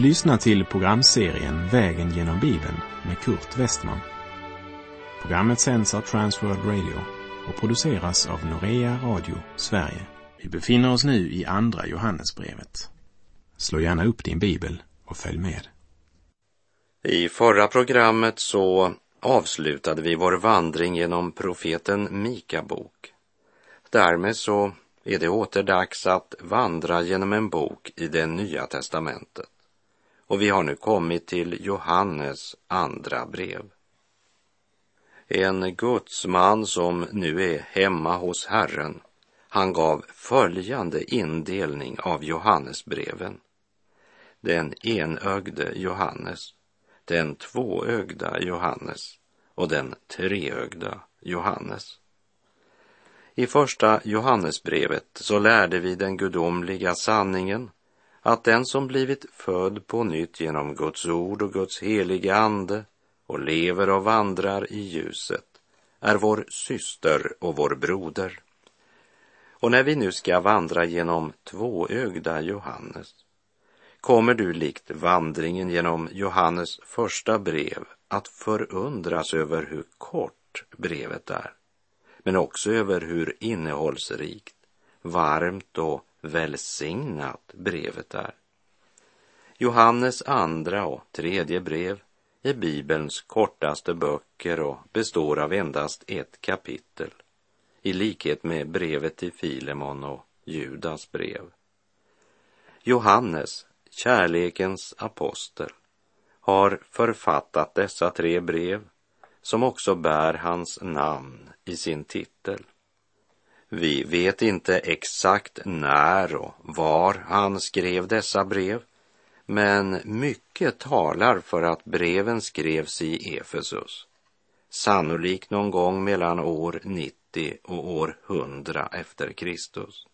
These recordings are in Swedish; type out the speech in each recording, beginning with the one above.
Du lyssnar till programserien Vägen genom Bibeln med Kurt Westman. Programmet sänds av Transworld Radio och produceras av Norea Radio Sverige. Vi befinner oss nu i Andra Johannesbrevet. Slå gärna upp din bibel och följ med. I förra programmet så avslutade vi vår vandring genom profeten Mika bok. Därmed så är det åter dags att vandra genom en bok i det nya testamentet. Och vi har nu kommit till Johannes andra brev. En gudsman som nu är hemma hos Herren, han gav följande indelning av Johannesbreven. Den enögde Johannes, den tvåögda Johannes och den treögda Johannes. I första Johannesbrevet så lärde vi den gudomliga sanningen att den som blivit född på nytt genom Guds ord och Guds heliga ande och lever och vandrar i ljuset är vår syster och vår broder. Och när vi nu ska vandra genom tvåögda Johannes kommer du likt vandringen genom Johannes första brev att förundras över hur kort brevet är, men också över hur innehållsrikt, varmt och välsignat brevet är. Johannes andra och tredje brev är Bibelns kortaste böcker och består av endast ett kapitel, i likhet med brevet till Filemon och Judas brev. Johannes, kärlekens apostel, har författat dessa tre brev som också bär hans namn i sin titel. Vi vet inte exakt när och var han skrev dessa brev, men mycket talar för att breven skrevs i Efesus, sannolikt någon gång mellan år 90 och år 100 efter Kristus.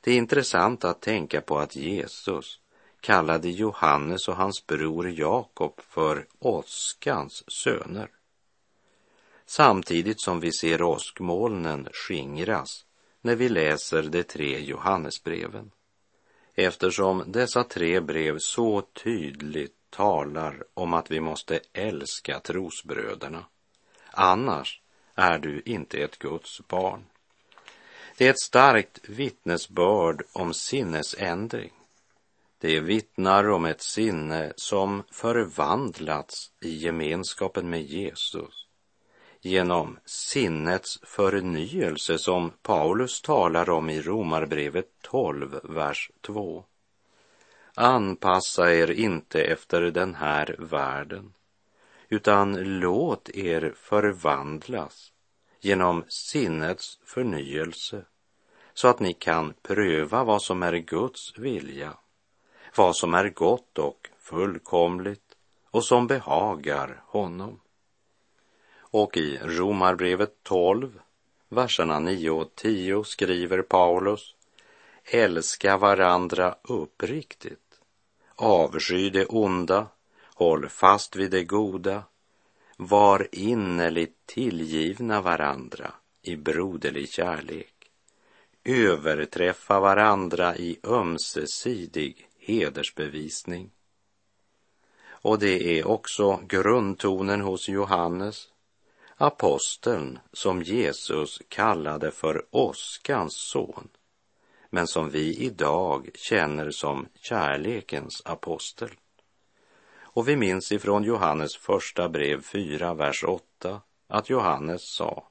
Det är intressant att tänka på att Jesus kallade Johannes och hans bror Jakob för åskans söner. Samtidigt som vi ser åskmolnen skingras när vi läser de tre Johannesbreven. Eftersom dessa tre brev så tydligt talar om att vi måste älska trosbröderna. Annars är du inte ett Guds barn. Det är ett starkt vittnesbörd om sinnesändring. Det vittnar om ett sinne som förvandlats i gemenskapen med Jesus genom sinnets förnyelse som Paulus talar om i Romarbrevet 12, vers 2. Anpassa er inte efter den här världen, utan låt er förvandlas genom sinnets förnyelse så att ni kan pröva vad som är Guds vilja, vad som är gott och fullkomligt och som behagar honom. Och i Romarbrevet 12, verserna 9 och 10 skriver Paulus Älska varandra uppriktigt, avsky det onda, håll fast vid det goda, var innerligt tillgivna varandra i broderlig kärlek, överträffa varandra i ömsesidig hedersbevisning. Och det är också grundtonen hos Johannes, aposteln som Jesus kallade för åskans son, men som vi idag känner som kärlekens apostel. Och vi minns ifrån Johannes första brev 4, vers 8, att Johannes sa,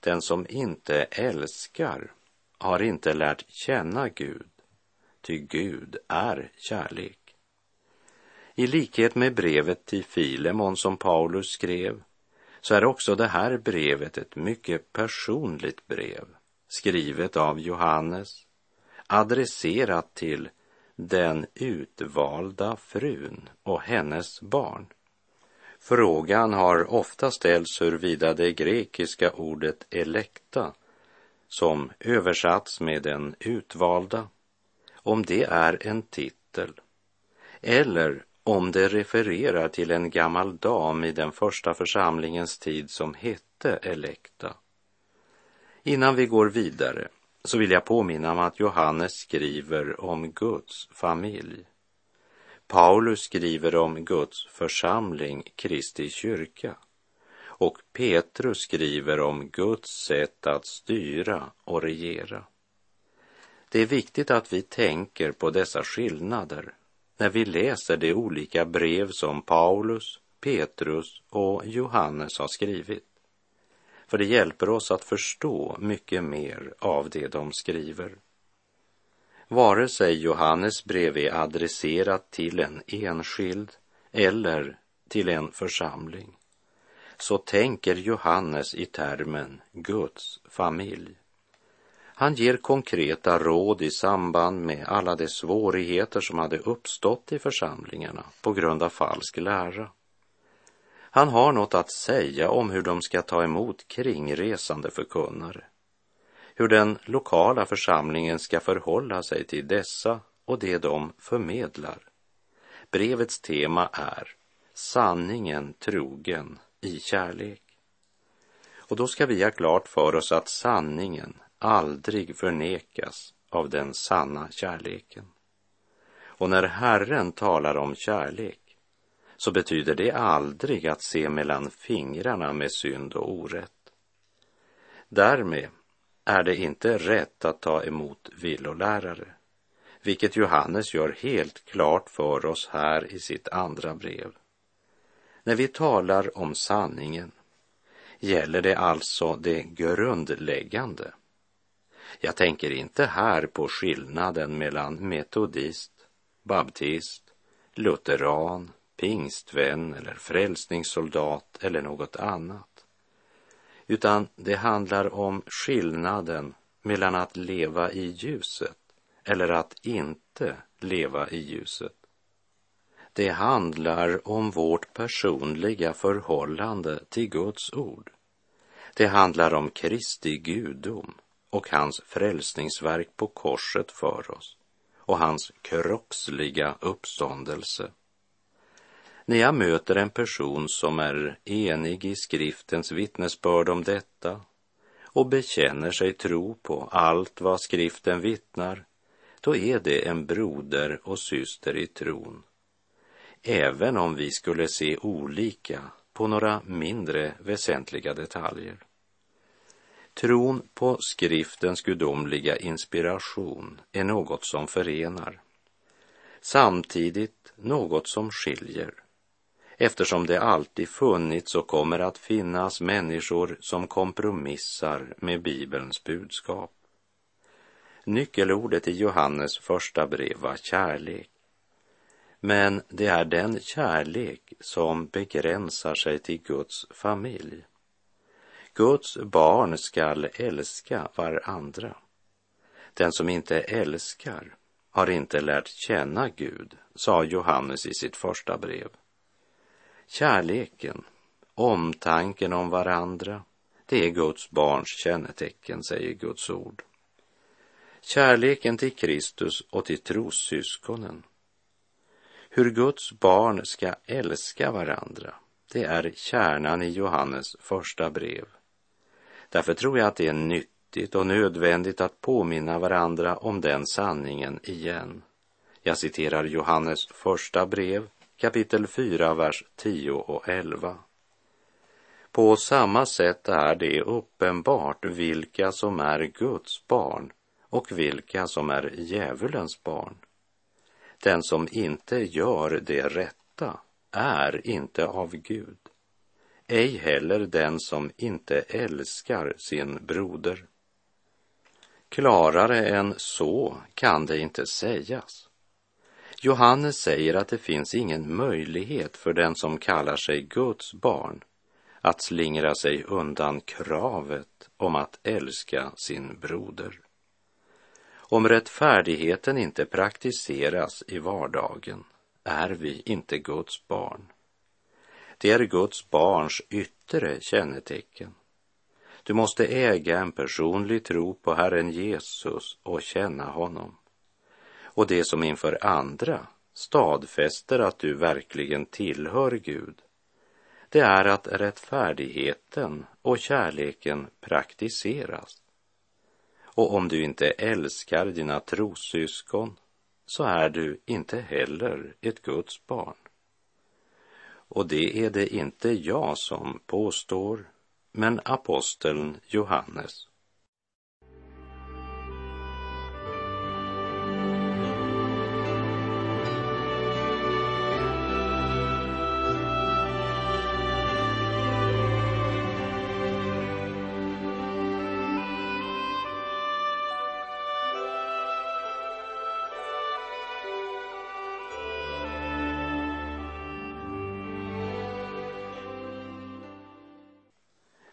den som inte älskar har inte lärt känna Gud, ty Gud är kärlek. I likhet med brevet till Filemon som Paulus skrev så är också det här brevet ett mycket personligt brev skrivet av Johannes adresserat till den utvalda frun och hennes barn. Frågan har ofta ställts huruvida det grekiska ordet elekta, som översatts med den utvalda, om det är en titel eller om det refererar till en gammal dam i den första församlingens tid som hette Elekta. Innan vi går vidare så vill jag påminna om att Johannes skriver om Guds familj. Paulus skriver om Guds församling, Kristi kyrka. Och Petrus skriver om Guds sätt att styra och regera. Det är viktigt att vi tänker på dessa skillnader när vi läser de olika brev som Paulus, Petrus och Johannes har skrivit. För det hjälper oss att förstå mycket mer av det de skriver. Vare sig Johannes brev är adresserat till en enskild eller till en församling så tänker Johannes i termen Guds familj. Han ger konkreta råd i samband med alla de svårigheter som hade uppstått i församlingarna på grund av falsk lära. Han har något att säga om hur de ska ta emot kringresande förkunnare, hur den lokala församlingen ska förhålla sig till dessa och det de förmedlar. Brevets tema är sanningen trogen i kärlek. Och då ska vi ha klart för oss att sanningen aldrig förnekas av den sanna kärleken. Och när Herren talar om kärlek så betyder det aldrig att se mellan fingrarna med synd och orätt. Därmed är det inte rätt att ta emot villolärare, vilket Johannes gör helt klart för oss här i sitt andra brev. När vi talar om sanningen gäller det alltså det grundläggande. Jag tänker inte här på skillnaden mellan metodist, baptist, lutheran, pingstvän eller frälsningssoldat eller något annat. Utan det handlar om skillnaden mellan att leva i ljuset eller att inte leva i ljuset. Det handlar om vårt personliga förhållande till Guds ord. Det handlar om Kristi gudom och hans frälsningsverk på korset för oss och hans kroppsliga uppståndelse. När jag möter en person som är enig i skriftens vittnesbörd om detta och bekänner sig tro på allt vad skriften vittnar, då är det en broder och syster i tron. Även om vi skulle se olika på några mindre väsentliga detaljer. Tron på skriftens gudomliga inspiration är något som förenar, samtidigt något som skiljer eftersom det alltid funnits och kommer att finnas människor som kompromissar med Bibelns budskap. Nyckelordet i Johannes första brev var kärlek. Men det är den kärlek som begränsar sig till Guds familj. Guds barn skall älska varandra. Den som inte älskar har inte lärt känna Gud, sa Johannes i sitt första brev. Kärleken, omtanken om varandra, det är Guds barns kännetecken, säger Guds ord. Kärleken till Kristus och till trossyskonen. Hur Guds barn ska älska varandra, det är kärnan i Johannes första brev. Därför tror jag att det är nyttigt och nödvändigt att påminna varandra om den sanningen igen. Jag citerar Johannes första brev, kapitel 4, vers 10 och 11. På samma sätt är det uppenbart vilka som är Guds barn och vilka som är djävulens barn. Den som inte gör det rätta är inte av Gud, ej heller den som inte älskar sin broder. Klarare än så kan det inte sägas. Johannes säger att det finns ingen möjlighet för den som kallar sig Guds barn att slingra sig undan kravet om att älska sin broder. Om rättfärdigheten inte praktiseras i vardagen är vi inte Guds barn. Det är Guds barns yttre kännetecken. Du måste äga en personlig tro på Herren Jesus och känna honom och det som inför andra stadfäster att du verkligen tillhör Gud, det är att rättfärdigheten och kärleken praktiseras. Och om du inte älskar dina trossyskon, så är du inte heller ett Guds barn. Och det är det inte jag som påstår, men aposteln Johannes.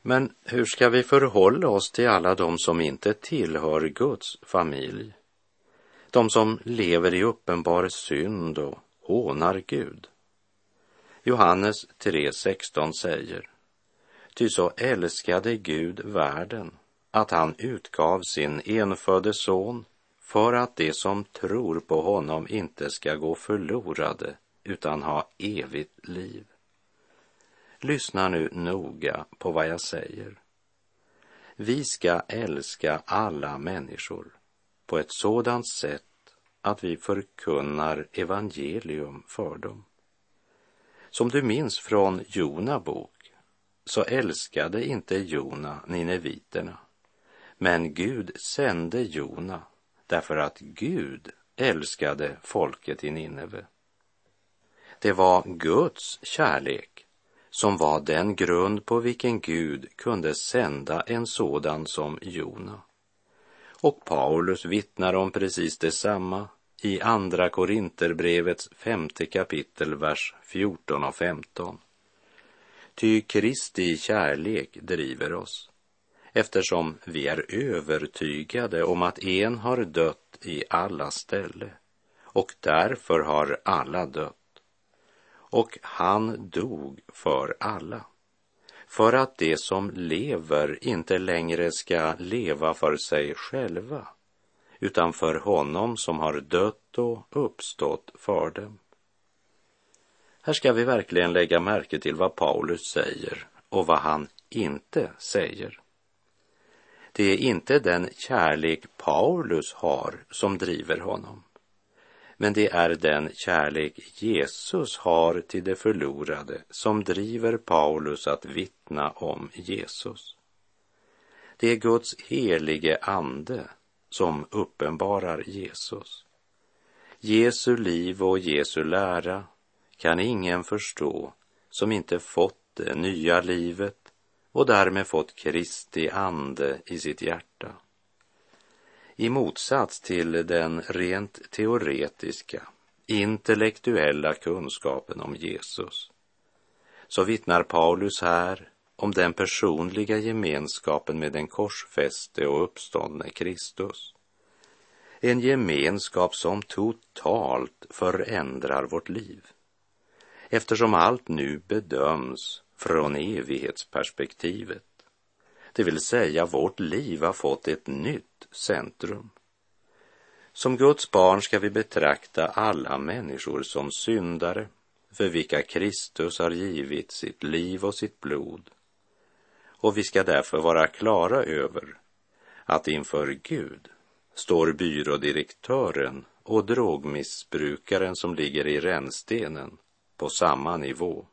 Men hur ska vi förhålla oss till alla de som inte tillhör Guds familj? De som lever i uppenbar synd och hånar Gud. Johannes 3.16 säger, ty så älskade Gud världen att han utgav sin enfödde son för att de som tror på honom inte ska gå förlorade utan ha evigt liv. Lyssna nu noga på vad jag säger. Vi ska älska alla människor på ett sådant sätt att vi förkunnar evangelium för dem. Som du minns från Jona bok så älskade inte Jona nineviterna. Men Gud sände Jona därför att Gud älskade folket i Nineve. Det var Guds kärlek som var den grund på vilken Gud kunde sända en sådan som Jona. Och Paulus vittnar om precis detsamma i Andra Korinterbrevets femte kapitel, vers 14 och 15. Ty Kristi kärlek driver oss, eftersom vi är övertygade om att en har dött i alla ställe och därför har alla dött och han dog för alla, för att de som lever inte längre ska leva för sig själva, utan för honom som har dött och uppstått för dem. Här ska vi verkligen lägga märke till vad Paulus säger och vad han inte säger. Det är inte den kärlek Paulus har som driver honom. Men det är den kärlek Jesus har till det förlorade som driver Paulus att vittna om Jesus. Det är Guds helige ande som uppenbarar Jesus. Jesu liv och Jesu lära kan ingen förstå som inte fått det nya livet och därmed fått Kristi ande i sitt hjärta. I motsats till den rent teoretiska, intellektuella kunskapen om Jesus, så vittnar Paulus här om den personliga gemenskapen med den korsfäste och uppståndne Kristus. En gemenskap som totalt förändrar vårt liv. Eftersom allt nu bedöms från evighetsperspektivet det vill säga vårt liv har fått ett nytt centrum. Som Guds barn ska vi betrakta alla människor som syndare för vilka Kristus har givit sitt liv och sitt blod. Och vi ska därför vara klara över att inför Gud står byrådirektören och drogmissbrukaren som ligger i rännstenen på samma nivå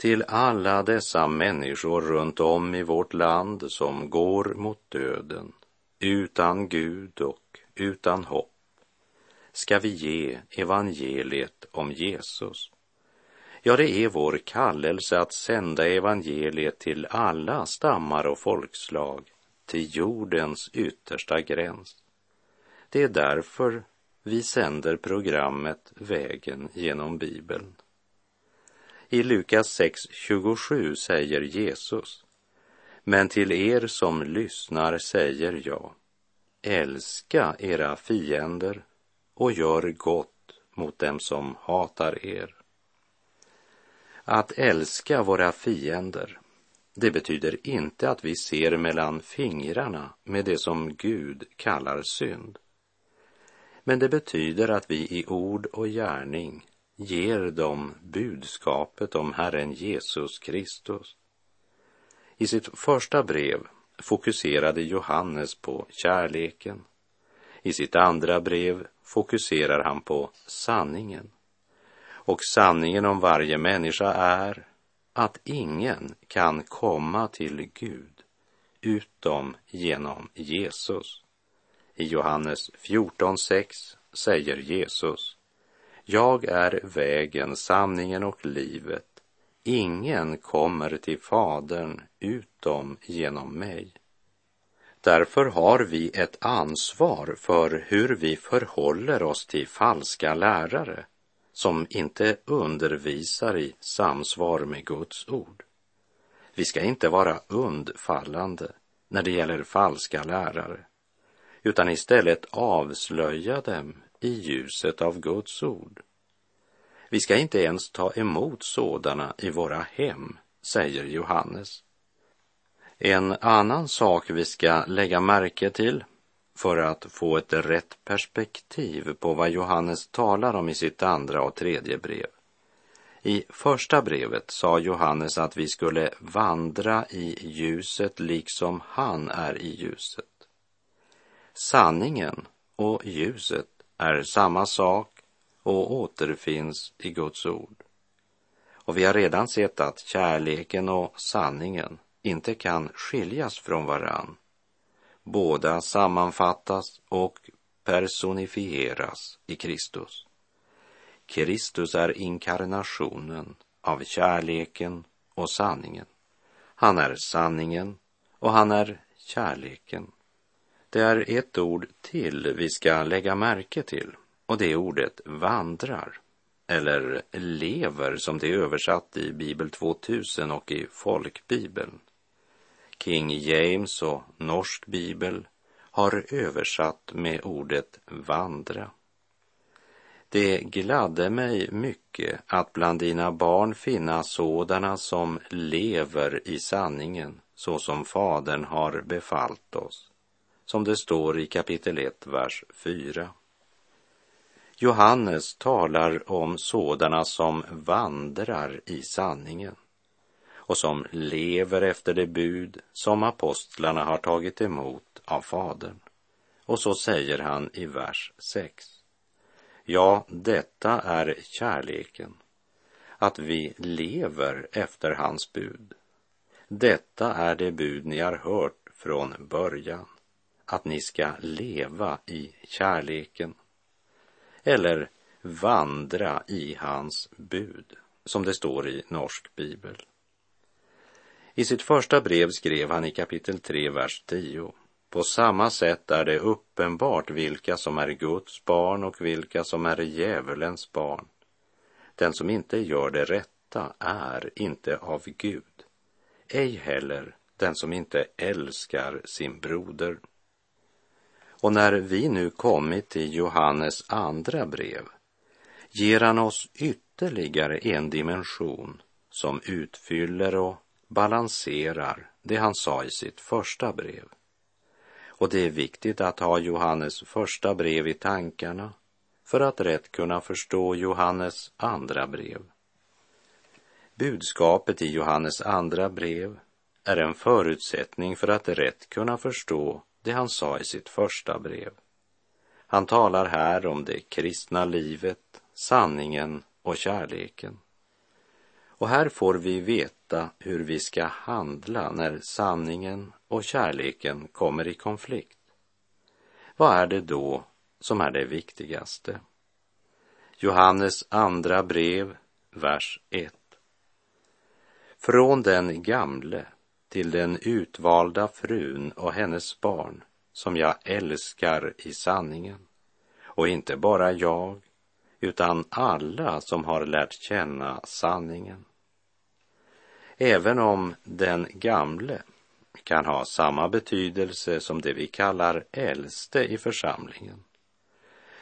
till alla dessa människor runt om i vårt land som går mot döden utan Gud och utan hopp ska vi ge evangeliet om Jesus. Ja, det är vår kallelse att sända evangeliet till alla stammar och folkslag, till jordens yttersta gräns. Det är därför vi sänder programmet Vägen genom Bibeln. I Lukas 6.27 säger Jesus, men till er som lyssnar säger jag, älska era fiender och gör gott mot dem som hatar er. Att älska våra fiender, det betyder inte att vi ser mellan fingrarna med det som Gud kallar synd. Men det betyder att vi i ord och gärning ger dem budskapet om Herren Jesus Kristus. I sitt första brev fokuserade Johannes på kärleken. I sitt andra brev fokuserar han på sanningen. Och sanningen om varje människa är att ingen kan komma till Gud utom genom Jesus. I Johannes 14.6 säger Jesus jag är vägen, sanningen och livet. Ingen kommer till Fadern utom genom mig. Därför har vi ett ansvar för hur vi förhåller oss till falska lärare som inte undervisar i samsvar med Guds ord. Vi ska inte vara undfallande när det gäller falska lärare, utan istället avslöja dem i ljuset av Guds ord. Vi ska inte ens ta emot sådana i våra hem, säger Johannes. En annan sak vi ska lägga märke till för att få ett rätt perspektiv på vad Johannes talar om i sitt andra och tredje brev. I första brevet sa Johannes att vi skulle vandra i ljuset liksom han är i ljuset. Sanningen och ljuset är samma sak och återfinns i Guds ord. Och vi har redan sett att kärleken och sanningen inte kan skiljas från varann. Båda sammanfattas och personifieras i Kristus. Kristus är inkarnationen av kärleken och sanningen. Han är sanningen och han är kärleken. Det är ett ord till vi ska lägga märke till och det är ordet vandrar eller lever som det är översatt i Bibel 2000 och i folkbibeln. King James och Norsk bibel har översatt med ordet vandra. Det gladde mig mycket att bland dina barn finna sådana som lever i sanningen så som Fadern har befallt oss, som det står i kapitel 1, vers 4. Johannes talar om sådana som vandrar i sanningen och som lever efter det bud som apostlarna har tagit emot av Fadern. Och så säger han i vers 6. Ja, detta är kärleken, att vi lever efter hans bud. Detta är det bud ni har hört från början, att ni ska leva i kärleken. Eller vandra i hans bud, som det står i norsk bibel. I sitt första brev skrev han i kapitel 3, vers 10. På samma sätt är det uppenbart vilka som är Guds barn och vilka som är djävulens barn. Den som inte gör det rätta är inte av Gud, ej heller den som inte älskar sin broder. Och när vi nu kommit till Johannes andra brev ger han oss ytterligare en dimension som utfyller och balanserar det han sa i sitt första brev. Och det är viktigt att ha Johannes första brev i tankarna för att rätt kunna förstå Johannes andra brev. Budskapet i Johannes andra brev är en förutsättning för att rätt kunna förstå det han sa i sitt första brev. Han talar här om det kristna livet, sanningen och kärleken. Och här får vi veta hur vi ska handla när sanningen och kärleken kommer i konflikt. Vad är det då som är det viktigaste? Johannes andra brev, vers 1. Från den gamle till den utvalda frun och hennes barn som jag älskar i sanningen. Och inte bara jag, utan alla som har lärt känna sanningen. Även om den gamle kan ha samma betydelse som det vi kallar äldste i församlingen,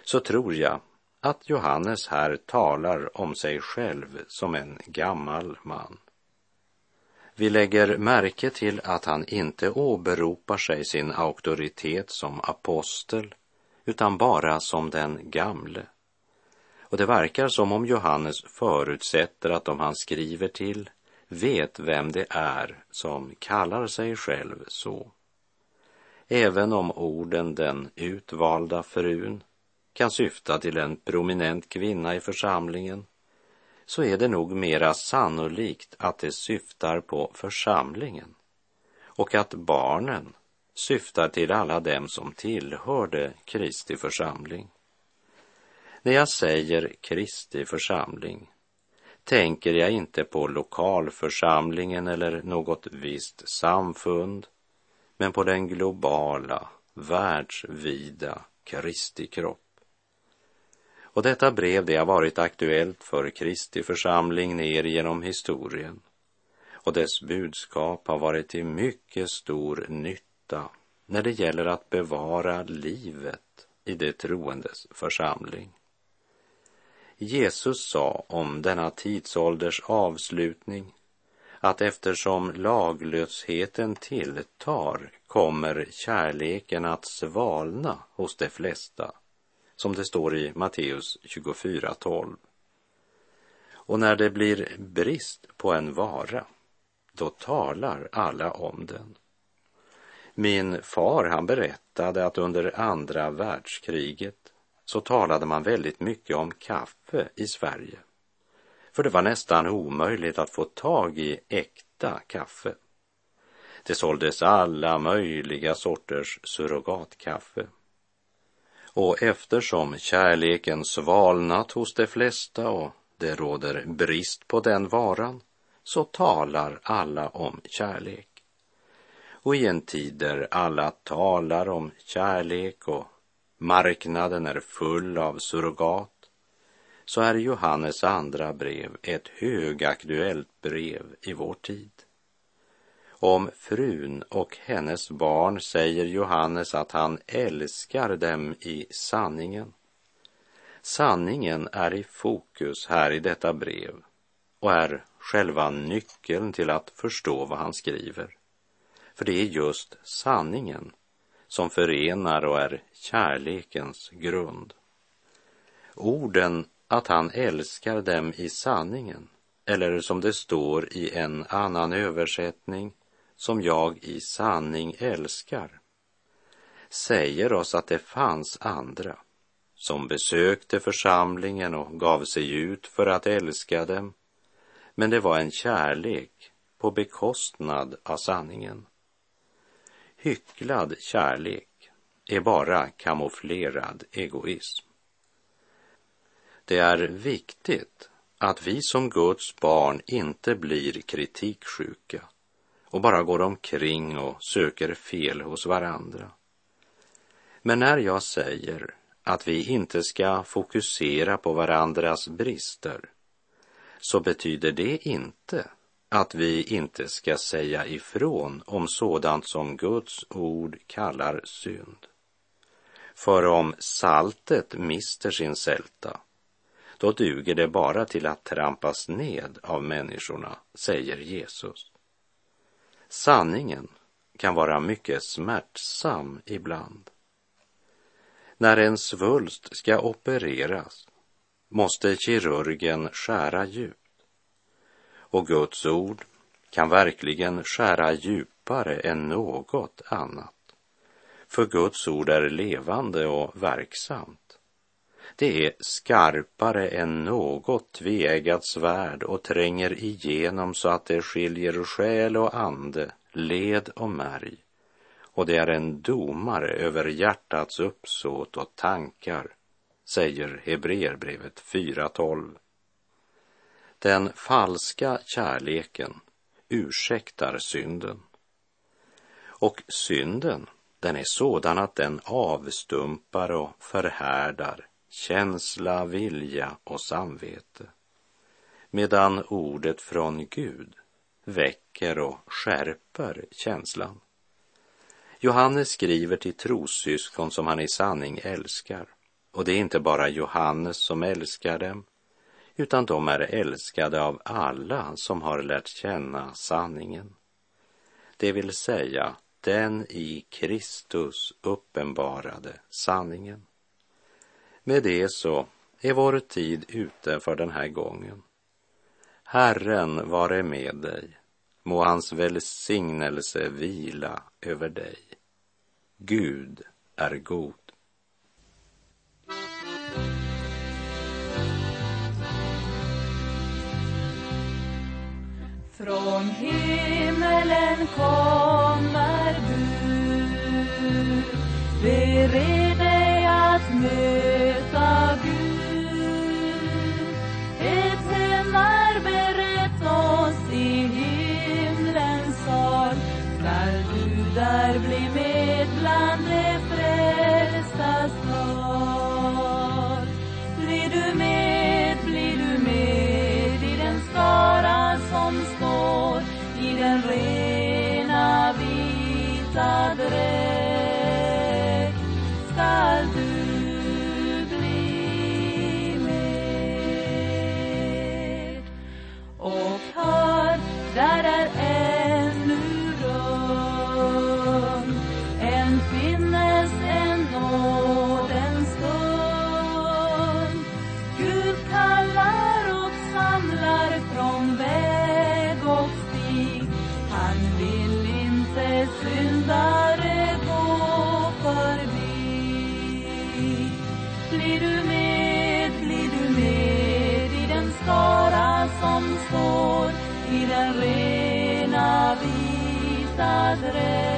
så tror jag att Johannes här talar om sig själv som en gammal man. Vi lägger märke till att han inte åberopar sig sin auktoritet som apostel, utan bara som den gamle. Och det verkar som om Johannes förutsätter att de han skriver till vet vem det är som kallar sig själv så. Även om orden den utvalda frun kan syfta till en prominent kvinna i församlingen så är det nog mera sannolikt att det syftar på församlingen och att barnen syftar till alla dem som tillhörde Kristi församling. När jag säger Kristi församling tänker jag inte på lokalförsamlingen eller något visst samfund, men på den globala, världsvida Kristi kropp. Och detta brev det har varit aktuellt för Kristi församling ner genom historien och dess budskap har varit till mycket stor nytta när det gäller att bevara livet i det troendes församling. Jesus sa om denna tidsålders avslutning att eftersom laglösheten tilltar kommer kärleken att svalna hos de flesta, som det står i Matteus 24.12. Och när det blir brist på en vara, då talar alla om den. Min far, han berättade att under andra världskriget så talade man väldigt mycket om kaffe i Sverige. För det var nästan omöjligt att få tag i äkta kaffe. Det såldes alla möjliga sorters surrogatkaffe. Och eftersom kärleken svalnat hos de flesta och det råder brist på den varan så talar alla om kärlek. Och i en tid där alla talar om kärlek och marknaden är full av surrogat så är Johannes andra brev ett högaktuellt brev i vår tid. Om frun och hennes barn säger Johannes att han älskar dem i sanningen. Sanningen är i fokus här i detta brev och är själva nyckeln till att förstå vad han skriver. För det är just sanningen som förenar och är kärlekens grund. Orden att han älskar dem i sanningen, eller som det står i en annan översättning, som jag i sanning älskar, säger oss att det fanns andra som besökte församlingen och gav sig ut för att älska dem, men det var en kärlek på bekostnad av sanningen. Hycklad kärlek är bara kamouflerad egoism. Det är viktigt att vi som Guds barn inte blir kritiksjuka och bara går omkring och söker fel hos varandra. Men när jag säger att vi inte ska fokusera på varandras brister så betyder det inte att vi inte ska säga ifrån om sådant som Guds ord kallar synd. För om saltet mister sin sälta, då duger det bara till att trampas ned av människorna, säger Jesus. Sanningen kan vara mycket smärtsam ibland. När en svulst ska opereras måste kirurgen skära djupt och Guds ord kan verkligen skära djupare än något annat. För Guds ord är levande och verksamt. Det är skarpare än något tveeggat svärd och tränger igenom så att det skiljer själ och ande, led och märg. Och det är en domare över hjärtats uppsåt och tankar, säger Hebreerbrevet 4.12. Den falska kärleken ursäktar synden. Och synden, den är sådan att den avstumpar och förhärdar känsla, vilja och samvete. Medan ordet från Gud väcker och skärper känslan. Johannes skriver till trossyskon som han i sanning älskar. Och det är inte bara Johannes som älskar dem, utan de är älskade av alla som har lärt känna sanningen. Det vill säga den i Kristus uppenbarade sanningen. Med det så är vår tid ute för den här gången. Herren vare med dig, må hans välsignelse vila över dig. Gud är god. Från himmelen kommer du bered dig att möta me. Nazareth.